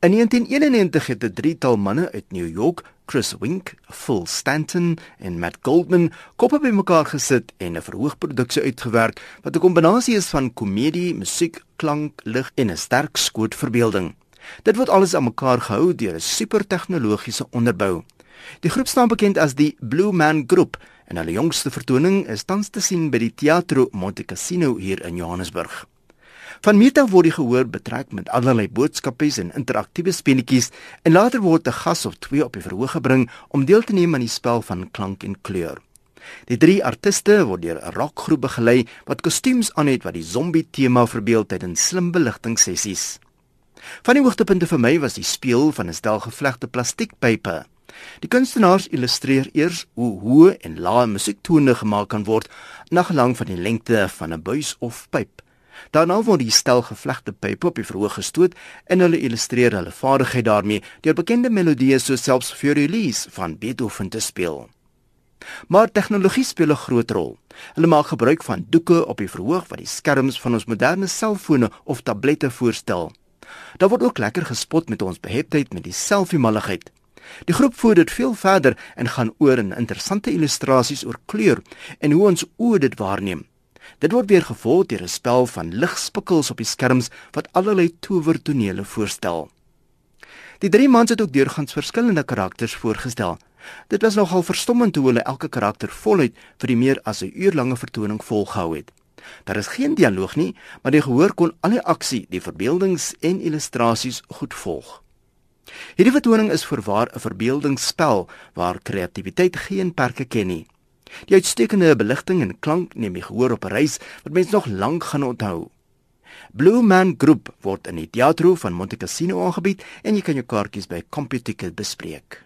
In 1991 het 'n drietal manne uit New York, Chris Wink, Phil Stanton en Matt Goldman, koppe bymekaar gesit en 'n verhoogproduksie uitgewerk wat 'n kombinasie is van komedie, musiek, klank, lig en 'n sterk skoot verbeelding. Dit word alles aan mekaar gehou deur 'n super tegnologiese onderbou. Die groep staan bekend as die Blue Man Group en hulle jongste vertoning is tans te sien by die Teatro Monte Cassino hier in Johannesburg. Van Meta word die gehoor betrek met allerlei boodskappe en interaktiewe speletjies en later word 'n gas of twee op die verhoog gebring om deel te neem aan die spel van klank en kleur. Die drie artiste word deur 'n rockgroep begelei wat kostuums aan het wat die zombie tema verbeel tydens slim beligting sessies. Van die hoogtepunte vir my was die speel van 'n stel gevlegte plastiekpype. Die kunstenaars illustreer eers hoe hoë en lae musiektone gemaak kan word na gelang van die lengte van 'n buis of pyp. Daarna word die stel gevlegte pype op die verhoog gestoot en hulle illustreer hulle vaardigheid daarmee deur bekende melodieë soos selfs Furielis van Beethoven te speel. Maar tegnologie speel 'n groot rol. Hulle maak gebruik van doeke op die verhoog wat die skerms van ons moderne selfone of tablette voorstel. Daar word ook lekker gespot met ons beheptheid met die selfie-malligheid. Die groep voer dit veel verder en gaan oor in interessante illustrasies oor kleur en hoe ons oë dit waarneem. Dit word weer gevolg deur 'n spel van ligspikkels op die skerms wat allerlei towertonele voorstel. Die drie mans het ook deurgangs verskillende karakters voorgestel. Dit was nogal verstommend hoe hulle elke karakter voluit vir die meer as 'n uurlange vertoning volgehou het. Daar is geen dialoog nie, maar die gehoor kon al die aksie, die verbeeldings en illustrasies goed volg. Hierdie vertoning is verwaar 'n verbeeldingsspel waar kreatiwiteit geen perke ken nie. Die uitstekende beligting en klank neem my gehoor op 'n reis wat mens nog lank gaan onthou. Blue Man Group word in die teatro van Monte Cassino aangebied en jy kan jou kaartjies by CompuTicket bespreek.